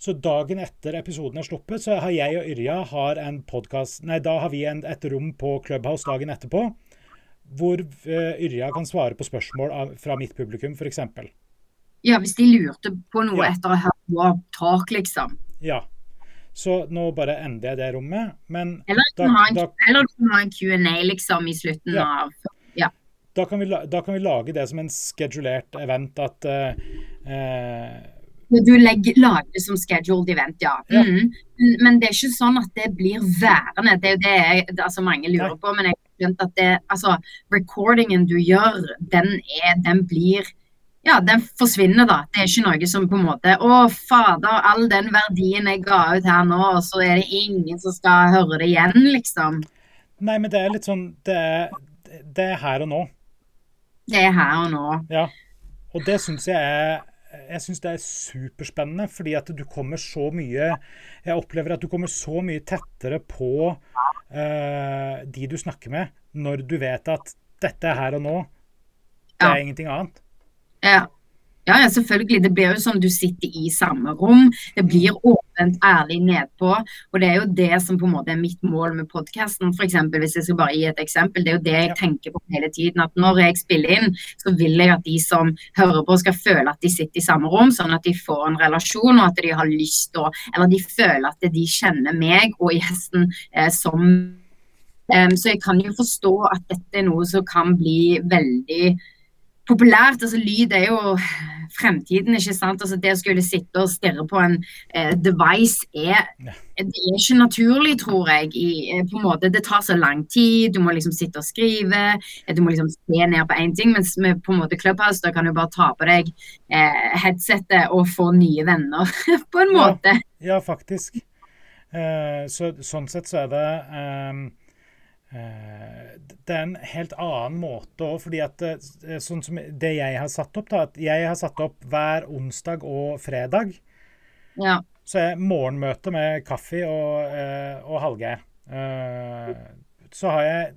så dagen etter episoden er sluppet, så har jeg og Yrja har en podcast, Nei, da har vi en, et rom på Clubhouse dagen etterpå, hvor Yrja kan svare på spørsmål av, fra mitt publikum, f.eks.
Ja, hvis de lurte på noe ja. etter å ha hørt vår talk, liksom.
Ja. Så nå bare ender jeg det rommet. Men
eller du kan ha en, da, en Q&A liksom i slutten ja. av ja.
Da kan, vi, da kan, vi, lage det som en schedulert event at uh,
Du legger, lager det som scheduled event, ja. ja. Mm. Men det er ikke sånn at det blir værende. Det er jo det jeg, altså mange lurer Nei. på. Men jeg har skjønt at det, altså, recordingen du gjør, den, er, den blir ja, den forsvinner, da. Det er ikke noe som på en måte Å, fader, all den verdien jeg ga ut her nå, og så er det ingen som skal høre det igjen, liksom.
Nei, men det er litt sånn Det er, det er her og nå.
Det er her og nå.
Ja. Og det syns jeg er jeg syns det er superspennende, fordi at du kommer så mye Jeg opplever at du kommer så mye tettere på uh, de du snakker med, når du vet at dette er her og nå. Det er ja. ingenting annet.
Ja. Ja, ja, selvfølgelig. Det blir jo som du sitter i samme rom. Det blir åpent, ærlig nedpå. Og det er jo det som på en måte er mitt mål med podkasten. Hvis jeg skal bare gi et eksempel. Det er jo det jeg tenker på hele tiden. At når jeg spiller inn, så vil jeg at de som hører på, skal føle at de sitter i samme rom, sånn at de får en relasjon, og at de har lyst til å Eller de føler at de kjenner meg og gjesten eh, som um, Så jeg kan jo forstå at dette er noe som kan bli veldig populært. altså Lyd er jo fremtiden. ikke sant? Altså Det å skulle sitte og stirre på en eh, device er, det er ikke naturlig, tror jeg. I, eh, på en måte, Det tar så lang tid. Du må liksom sitte og skrive. Eh, du må liksom se ned på én ting. Mens med på en måte Clubhouse da kan du bare ta på deg eh, headsetet og få nye venner, på en måte.
Ja, ja faktisk. Eh, så, sånn sett så er det Eh, det er en helt annen måte òg, fordi at eh, sånn som det jeg har satt opp, da, at jeg har satt opp hver onsdag og fredag.
Ja.
Så er morgenmøte med kaffe og, eh, og Hallgeir. Så har jeg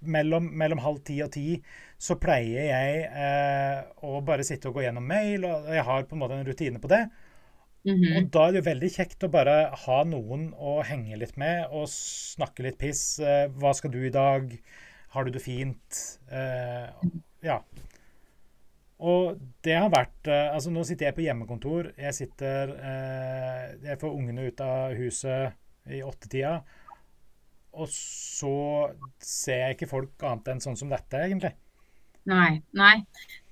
mellom, mellom, halv ti og ti så pleier jeg eh, å bare sitte og gå gjennom mail, og jeg har på en måte en rutine på det. Mm -hmm. Og da er det jo veldig kjekt å bare ha noen å henge litt med og snakke litt piss. Eh, hva skal du i dag? Har du det fint? Uh, ja. Og det har vært eh, Altså, nå sitter jeg på hjemmekontor. Jeg sitter uh, Jeg får ungene ut av huset i åttetida. Og så ser jeg ikke folk annet enn sånn som dette, egentlig.
Nei, nei.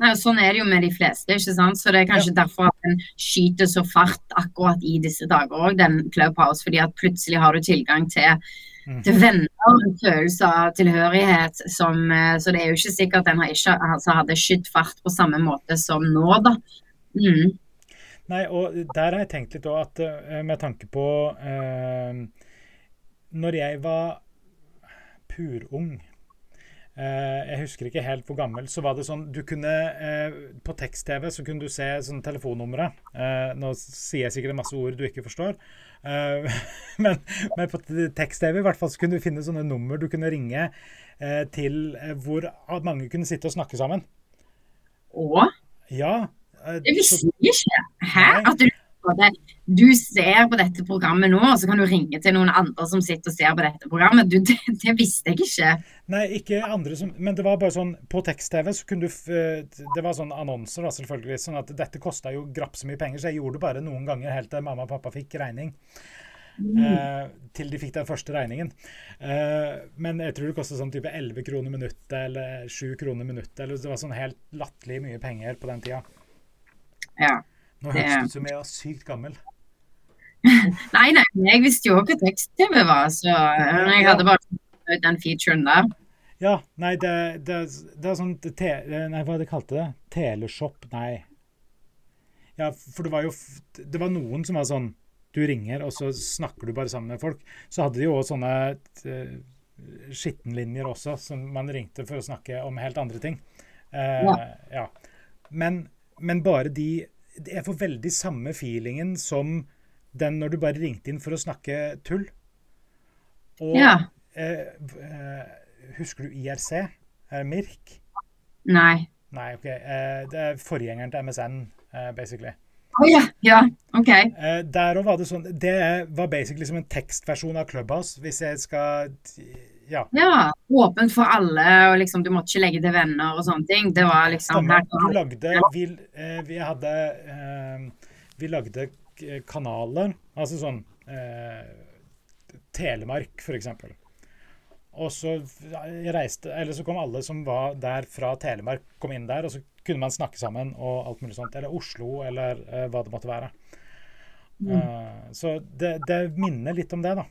nei sånn er det jo med de fleste. ikke sant? Så Det er kanskje ja. derfor at den skyter så fart akkurat i disse dager òg, den Clubhouse. Fordi at plutselig har du tilgang til, mm. til venner og en følelse av tilhørighet. Som, eh, så det er jo ikke sikkert at den ikke altså, hadde skytt fart på samme måte som nå, da. Mm.
Nei, og der har jeg tenkt litt òg at eh, med tanke på eh, Når jeg var purung jeg husker ikke helt hvor gammel. Så var det sånn du kunne eh, På tekst-TV så kunne du se sånn telefonnumre. Eh, nå sier jeg sikkert en masse ord du ikke forstår. Men, men, på tekst-TV i hvert fall så kunne du finne sånne nummer du kunne ringe til hvor mange kunne sitte og snakke sammen.
Å?
Ja.
Det visste jeg ikke. Hæ? At du måte, du ser på dette programmet nå, og så kan du ringe til noen andre som sitter og ser på dette programmet. Du, det, det, visste jeg ikke.
Nei, ikke andre som Men det var bare sånn På tekst-TV så kunne du Det var sånn annonser, da, selvfølgelig. Sånn at dette kosta jo grapp så mye penger, så jeg gjorde det bare noen ganger helt til mamma og pappa fikk regning. Uh, til de fikk den første regningen. Uh, men jeg tror det kostet sånn type 11 kroner minuttet eller 7 kroner minuttet. Eller det var sånn helt latterlig mye penger på den tida.
Ja.
Nå høres det ut som jeg var sykt gammel.
nei, nei, jeg visste jo hva tekst-TV var, så jeg hadde bare den featuren der.
Ja, nei, det, det, det er sånn te, Nei, hva de kalte det? Teleshop? Nei. Ja, for det var jo Det var noen som var sånn Du ringer, og så snakker du bare sammen med folk. Så hadde de jo også sånne uh, skittenlinjer også, som man ringte for å snakke om helt andre ting. Uh, ja. ja. Men, men bare de Jeg får veldig samme feelingen som den når du bare ringte inn for å snakke tull. Og ja. eh, eh, husker du IRC? Mirk?
Nei.
Nei, ok. Eh, det er forgjengeren til MSN, eh, basically.
Oh, ja. Yeah. OK.
Eh, der òg var det sånn Det var basically som en tekstversjon av Clubhouse, hvis jeg skal ja.
ja. Åpent for alle, og liksom du måtte ikke legge til venner og sånne ting. Det var liksom
Stemmer. Du lagde Vi, vi hadde Vi lagde kanaler. Altså sånn eh, Telemark, f.eks. Og så reiste Eller så kom alle som var der fra Telemark, kom inn der, og så kunne man snakke sammen og alt mulig sånt. Eller Oslo, eller eh, hva det måtte være. Mm. Uh, så det, det, minner litt om det, da.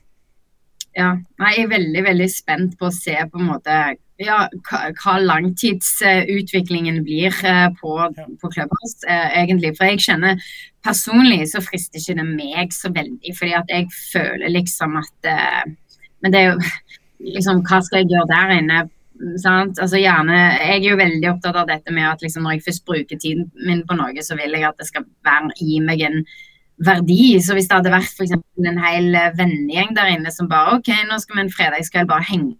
Ja, jeg er veldig veldig spent på å se på en måte ja, hva, hva langtidsutviklingen blir uh, på, på Clubhouse, uh, egentlig. For jeg kjenner personlig så frister ikke det meg så veldig, fordi at jeg føler liksom at uh, Men det er jo liksom Hva skal jeg gjøre der inne? Sant? Altså gjerne, Jeg er jo veldig opptatt av dette med at liksom når jeg først bruker tiden min på noe, så vil jeg at det skal være gi meg en verdi. Så hvis det hadde vært f.eks. en hel vennegjeng der inne som bare OK, nå skal vi en fredagskveld bare henge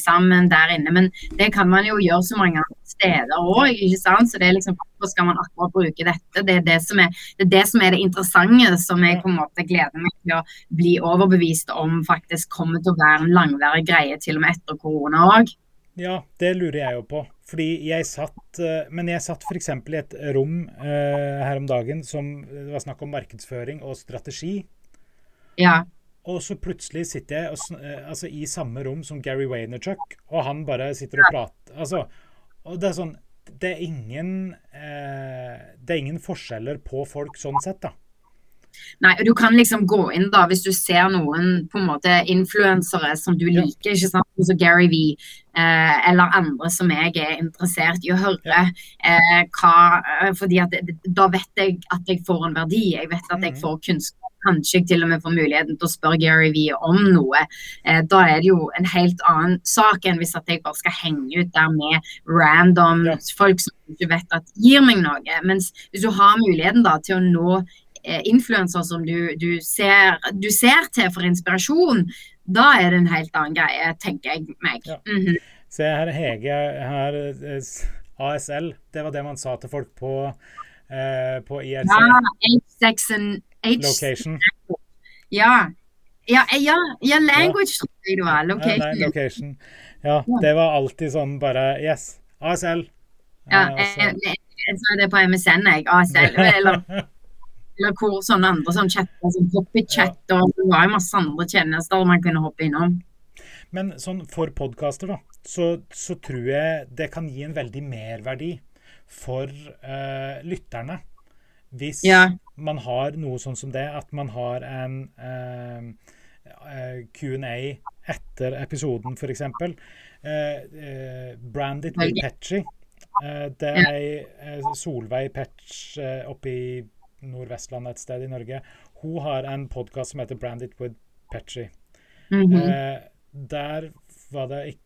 sammen der inne. Men det kan man jo gjøre så mange steder òg, ikke sant. Så det er liksom hvorfor skal man akkurat bruke dette? Det er det som er det, er det, som er det interessante, som jeg på en måte gleder meg til å bli overbevist om faktisk kommer til å være en langværig greie til og med etter korona òg.
Ja, det lurer jeg jo på. Fordi jeg satt eh, Men jeg satt f.eks. i et rom uh, her om dagen som det var snakk om markedsføring og strategi.
Ja.
Og så plutselig sitter jeg og, uh, altså, i samme rom som Gary Waynerchuk, og han bare sitter og prater. Altså, og det er sånn Det er ingen uh, Det er ingen forskjeller på folk sånn sett, da.
Nei, og du kan liksom gå inn da, hvis du ser noen på en måte influensere som du liker, ikke sant, som Gary V, eh, eller andre som jeg er interessert i å høre. Eh, hva, eh, fordi at Da vet jeg at jeg får en verdi, jeg vet at jeg mm. får kunnskap. Kanskje jeg til og med får muligheten til å spørre Gary V om noe. Eh, da er det jo en helt annen sak enn hvis at jeg bare skal henge ut der med random ja. folk som du ikke vet at gir meg noe. Mens hvis du har muligheten da til å nå influenser som du, du, ser, du, ser, til for inspirasjon, da er det en helt annen greie, tenker jeg meg. Ja. Mm -hmm.
Se her, Hege her, eh, ASL, det var det man sa til folk på, eh, på IRC.
Ja, H6
Location.
Ja. Ja, ja, ja, language tror jeg det var. Location. Ja,
nei, location. Ja, det var alltid sånn bare Yes, ASL.
Ja, jeg, jeg, jeg, sa det på MSN, jeg. ASL. Eller eller hvor sånne andre sånn chatter, som Poppychat, ja. og det var jo masse andre tjenester man kunne hoppe innom.
Men sånn for podkaster, da, så, så, tror jeg det kan gi en veldig merverdi for uh, lytterne. Hvis ja. man har noe sånn som det, at man har en uh, uh, Q&A etter episoden, f.eks. Uh, Branded with Petchy. det er Solveig Petch oppe i Nordvestlandet et sted i Norge. Hun har en podkast som heter 'Branded with Petchy'. Mm -hmm. eh, der var det ikke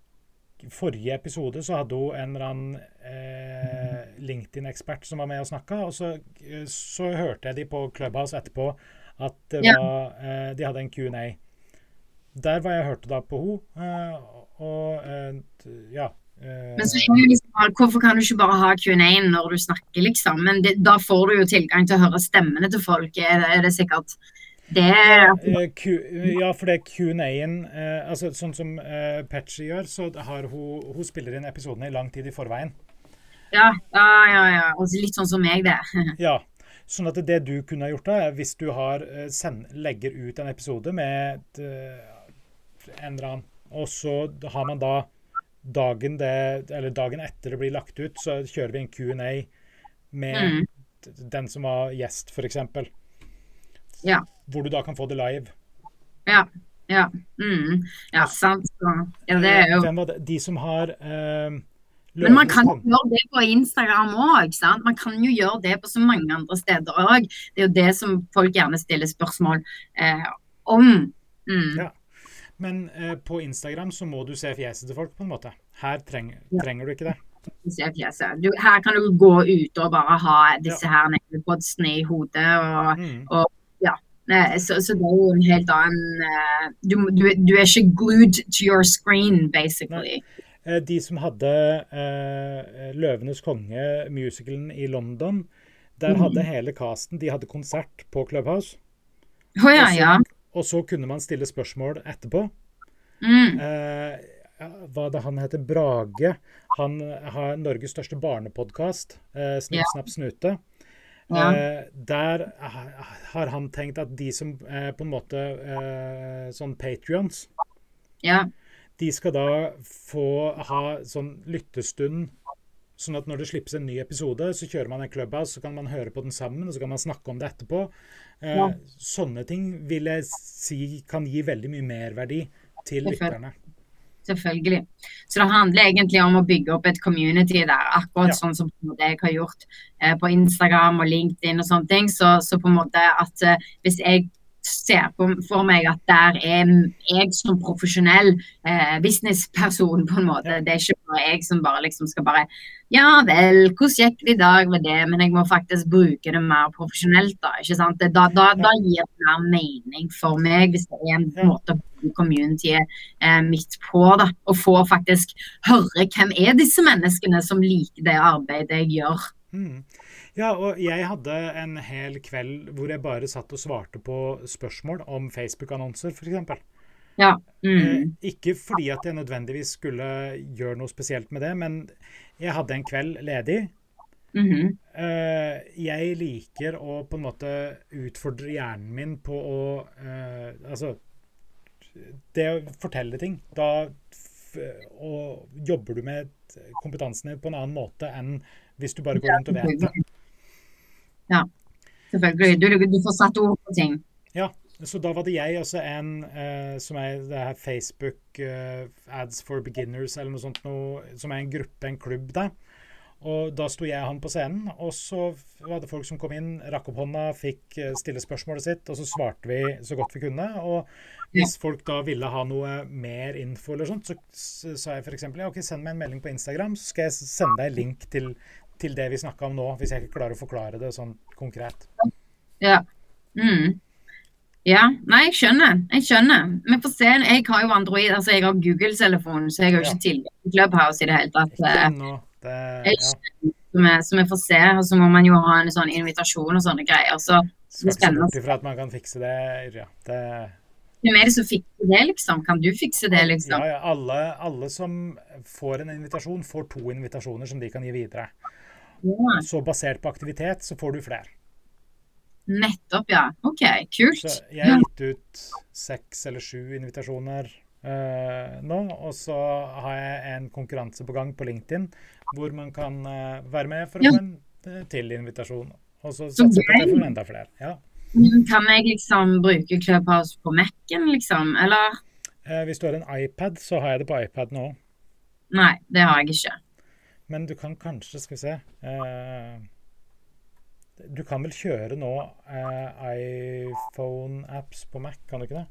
Forrige episode så hadde hun en eller annen eh, LinkedIn-ekspert som var med og snakka, og så, så, hørte jeg de på Clubhouse etterpå at var, eh, de hadde en Q&A. Der var jeg hørte da på henne, eh, og eh, ja
men så er det Hvorfor kan du ikke bare ha Q&A når du snakker, liksom? Men det, da får du jo tilgang til å høre stemmene til folk, er det, er det sikkert det
ja, eh, ja, for det Q&A-en eh, altså, Sånn som eh, Patchy gjør, så har hun, hun spiller inn episodene i lang tid i forveien.
Ja, ja, ja. ja. Og litt sånn som meg, det.
ja. Sånn at det du kunne ha gjort, da, hvis du har, eh, send, legger ut en episode med et, en eller annen, og så har man da dagen, det, eller dagen etter det blir lagt ut, så kjører vi en Q&A med
Mm.
den som var gjest, f.eks.
Ja.
Hvor du da kan få det live.
Ja. Ja. Mm. ja, sant. Så, ja, det er jo
Hvem var det? De som har eh,
Men man kan jo gjøre det på Instagram òg. Man kan jo gjøre det på så mange andre steder òg. Det er jo det som folk gjerne stiller spørsmål eh, om. Mm.
Ja. Men eh, på Instagram så må du se fjeset til folk, på en måte. Her treng,
Ja.
trenger du ikke det.
Du, her kan du gå ut og bare ha disse her neglebodsene i hodet. og
Mm.
Eh, Så, så det er jo en helt annen eh, du, du, du er ikke glued to your screen, basically.
Nei. De som hadde eh, 'Løvenes konge', musicalen i London, der
Mhm.
hadde hele casten De hadde konsert på Clubhouse.
Å ja, ja.
Og så kunne man stille spørsmål etterpå.
Mm.
Eh, hva det han heter? Brage. Han har Norges største barnepodkast, eh, Snipp,
Ja.
snapp, snute.
Ja.
Eh, der har han tenkt at de som eh, på en måte eh, Sånn patrions,
ja.
de skal da få ha sånn lyttestund. Sånn at når det slippes en ny episode, så kjører man en clubhouse, så kan man høre på den sammen, og så kan man snakke om det etterpå. Eh,
Ja.
Sånne ting vil jeg si kan gi veldig mye merverdi til lytterne.
Selvfølgelig. Så det handler egentlig om å bygge opp et community der, akkurat
Ja.
sånn som jeg har gjort eh, på Instagram og LinkedIn og sånne ting. Så, så på en måte at eh, hvis jeg ser på, for meg at der er jeg som profesjonell eh, businessperson, på en måte. Det er ikke bare jeg som bare liksom skal bare Ja vel, hvordan gikk det i dag med det? Men jeg må faktisk bruke det mer profesjonelt, da. ikke sant? Da, da, da gir det mer mening for meg, hvis det er en måte å bruke communityet eh, midt på. da, Og få faktisk høre hvem er disse menneskene som liker det arbeidet jeg gjør.
Mm. Ja, og jeg hadde en hel kveld hvor jeg bare satt og svarte på spørsmål om Facebook-annonser, f.eks.
Ja.
Eh,
Mm.
ikke fordi at jeg nødvendigvis skulle gjøre noe spesielt med det, men jeg hadde en kveld ledig.
mhm.
Eh, jeg liker å på en måte utfordre hjernen min på å eh, Altså Det å fortelle ting. Da jobber du med kompetansen din på en annen måte enn hvis du bare går rundt og vet det.
Ja, selvfølgelig. Du, du får satt ord på ting.
Ja, så da var det jeg også en eh, som er det her Facebook eh, Ads for Beginners eller noe sånt noe, som er en gruppe, en klubb der. Og da sto jeg og han på scenen, og så var det folk som kom inn, rakk opp hånda, fikk eh, stille spørsmålet sitt, og så svarte vi så godt vi kunne. Og hvis folk da ville ha noe mer info eller sånt, så sa jeg f.eks. Ja, OK, send meg en melding på Instagram, så skal jeg sende deg link til, til det vi snakka om nå, hvis jeg ikke klarer å forklare det sånn konkret.
Ja. Mm. Ja, nei, jeg skjønner. Jeg skjønner. Vi får se. Jeg har jo Android, altså jeg har Google-telefon, så jeg har jo ikke tilgang til Clubhouse i det hele tatt.
Det,
Jeg
ja.
så vi, får se. Og så må man jo ha en sånn invitasjon og sånne greier. Så
Skal ikke se bort at man kan fikse det. Yrja. det
hvem er det som fikser det, liksom? Kan du fikse det, liksom?
ja, ja, alle, alle som får en invitasjon, får to invitasjoner som de kan gi videre.
Ja,
Så basert på aktivitet, så får du flere.
nettopp, ja. OK, kult.
Så jeg har gitt ut seks eller sju invitasjoner uh, nå. Og så har jeg en konkurranse på gang på LinkedIn hvor man kan uh, være med for å
Ja.
få en eh, til invitasjon. Og så satser jeg på at jeg får enda flere. Ja.
Kan jeg liksom bruke Clubhouse på Mac-en, liksom? Eller?
Hvis du har en iPad, så har jeg det på iPad nå.
Nei, det har jeg ikke.
Men du kan kanskje, skal vi se eh, Du kan vel kjøre nå eh, iPhone-apps på Mac, kan du ikke det?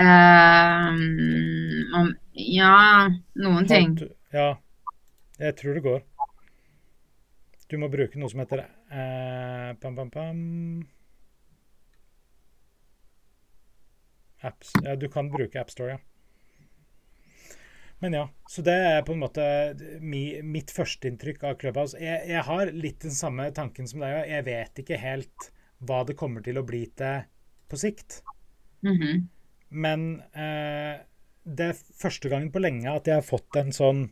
Ehm, om, ja, noen ting.
Du- Ja, jeg tror det går. Du må bruke noe som heter eh, pam, pam, pam. Apps. Ja, du kan bruke AppStore, ja. Men ja, så det er på en måte mi, mitt førsteinntrykk av Clubhouse. Jeg, jeg har litt den samme tanken som deg. Jeg vet ikke helt hva det kommer til å bli til på sikt.
Mhm.
Men eh, det er første gangen på lenge at jeg har fått en sånn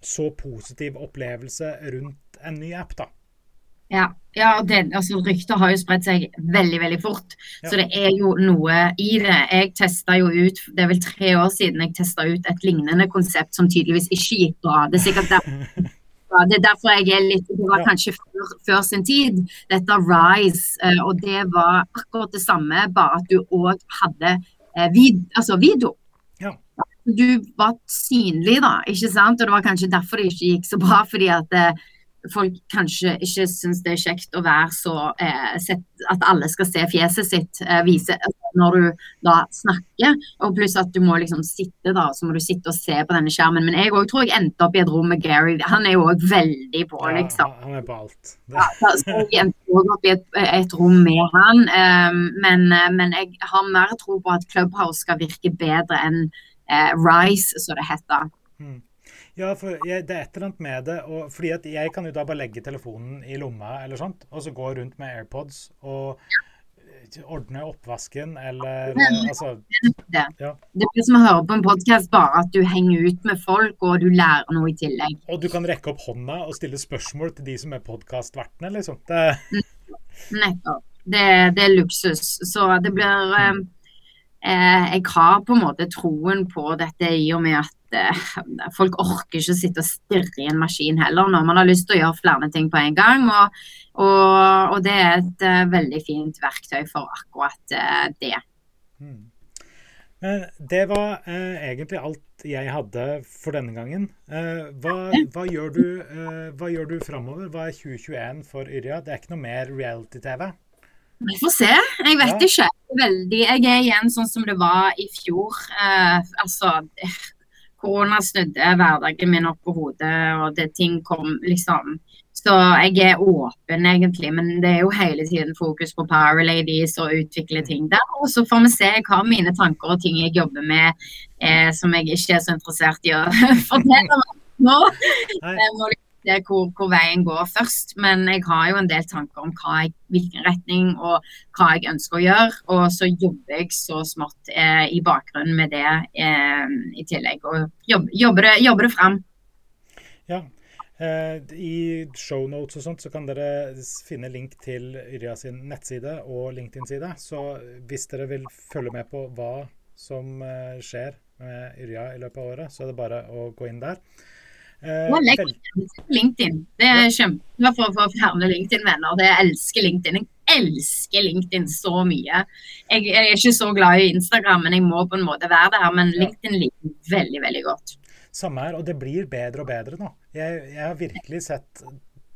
så positiv opplevelse rundt en ny app, da.
Ja, ja det, altså, rykter har jo spredt seg veldig veldig fort.
Ja.
Så det er jo noe i det. Jeg testa jo ut, det er vel tre år siden jeg testa ut et lignende konsept som tydeligvis ikke gikk bra. Det er sikkert derfor, det er derfor jeg er litt Det var kanskje før, før sin tid, dette Rise. eh, Og det var akkurat det samme, bare at du òg hadde eh, vid, altså video.
Ja.
Du var synlig, da, ikke sant? Og det var kanskje derfor det ikke gikk så bra. fordi at eh, folk kanskje ikke syns det er kjekt å være så eh, sett, At alle skal se fjeset sitt eh, vise når du da snakker. Og pluss at du må liksom sitte da, så må du sitte og se på denne skjermen. Men jeg òg tror jeg endte opp i et rom med Gary. Han er jo òg veldig på, liksom.
Ja, han er på alt.
Ja, så jeg endte også opp i et, et rom med han. eh, men, eh, men jeg har mer tro på at Clubhouse skal virke bedre enn eh, Rise, som det heter.
Mm. Ja, for jeg, det er et eller annet med det. Og, fordi at jeg kan jo da bare legge telefonen i lomma eller sånt, og så gå rundt med AirPods og eh, ordne oppvasken eller eh, altså
Det.
Ja.
det er som å høre på en podkast, bare at du henger ut med folk og du lærer noe i tillegg.
Og du kan rekke opp hånda og stille spørsmål til de som er podkastvertene, liksom. Det,
Nettopp. Det, det er luksus. Så det blir eh, eh, Jeg har på en måte troen på dette i og med at eh, folk orker ikke å sitte og stirre i en maskin heller når man har lyst til å gjøre flere ting på en gang. Og, og, og det er et uh, veldig fint verktøy for akkurat uh, det.
mm. Men det var uh, egentlig alt jeg hadde for denne gangen. Hva, hva gjør du, hva gjør du framover? Hva er 2021 for Yrja? Det er ikke noe mer reality-TV?
Vi får se. Jeg vet
Ja.
ikke. Veldig, jeg er igjen sånn som det var i fjor. Altså, korona snudde hverdagen min opp på hodet, og det ting kom liksom Så jeg er åpen, egentlig, men det er jo hele tiden fokus på Power Ladies og utvikle ting der. Og så får vi se. Jeg har mine tanker og ting jeg jobber med eh, som jeg ikke er så interessert i å fortelle om nå. Jeg må se hvor, hvor veien går først. Men jeg har jo en del tanker om jeg, hvilken retning og hva jeg ønsker å gjøre. Og så jobber jeg så smått eh, i bakgrunnen med det eh, i tillegg. Og jobb, jobber, det, jobber det fram.
Ja. Eh, I shownotes og sånt så kan dere finne link til Yrja sin nettside og LinkedIn-side. Så hvis dere vil følge med på hva som eh, skjer med Yrja i løpet av året, så er det bare å gå inn der. Eh,
Og legg LinkedIn. Det er kjempebra for å få flere LinkedIn-venner. Jeg elsker LinkedIn. Jeg elsker LinkedIn så mye. Jeg, jeg er ikke så glad i Instagram, men jeg må på en måte være der. Men LinkedIn liker jeg veldig, veldig godt.
Samme her, og det blir bedre og bedre nå. Jeg, jeg har virkelig sett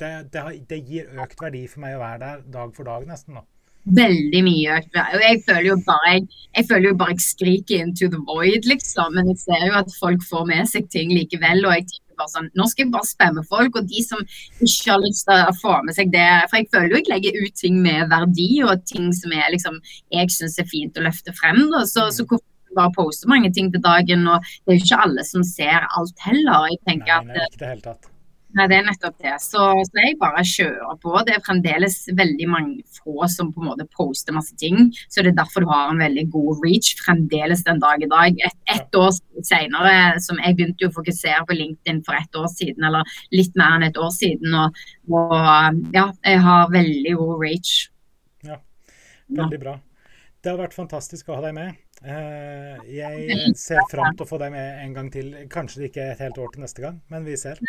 det, det, det gir økt verdi for meg å være der dag for dag, nesten. nå.
Veldig mye økt. Og jeg føler jo bare jeg, jeg føler jo bare jeg skriker into the void, liksom. Men jeg ser jo at folk får med seg ting likevel. Og jeg bare sånn Nå skal jeg bare spamme folk. Og de som ikke har lyst til å få med seg det For jeg føler jo jeg legger ut ting med verdi, og ting som er liksom jeg syns er fint å løfte frem. Da. Så, så hvorfor bare poste mange ting til dagen? Og det er jo ikke alle som ser alt heller. Jeg
Nei,
tenker at
nei, ikke
Nei, det er nettopp det. Så, så jeg bare kjører på. Det er fremdeles veldig mange få som på en måte poster masse ting. Så det er derfor du har en veldig god reach fremdeles den dag i dag. Et, ett år senere, som jeg begynte jo å fokusere på LinkedIn for ett år siden, eller litt mer enn et år siden. Og, og ja, jeg har veldig god reach.
Ja, Veldig bra. Det har vært fantastisk å ha deg med. Eh, Jeg ser fram til å få deg med en gang til. Kanskje det ikke er et helt år til neste gang, men vi ser.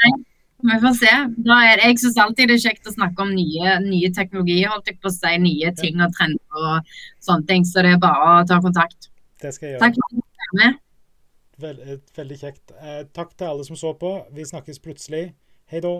Vi får se. Er jeg syns alltid det er kjekt å snakke om nye, nye teknologier, holdt jeg på å si, nye ting og trender og sånne ting. Så det er bare å ta kontakt.
Det skal jeg
Takk
gjøre.
for at du var med.
Vel, eh, veldig kjekt. Eh, Takk til alle som så på. Vi snakkes plutselig. Hei da.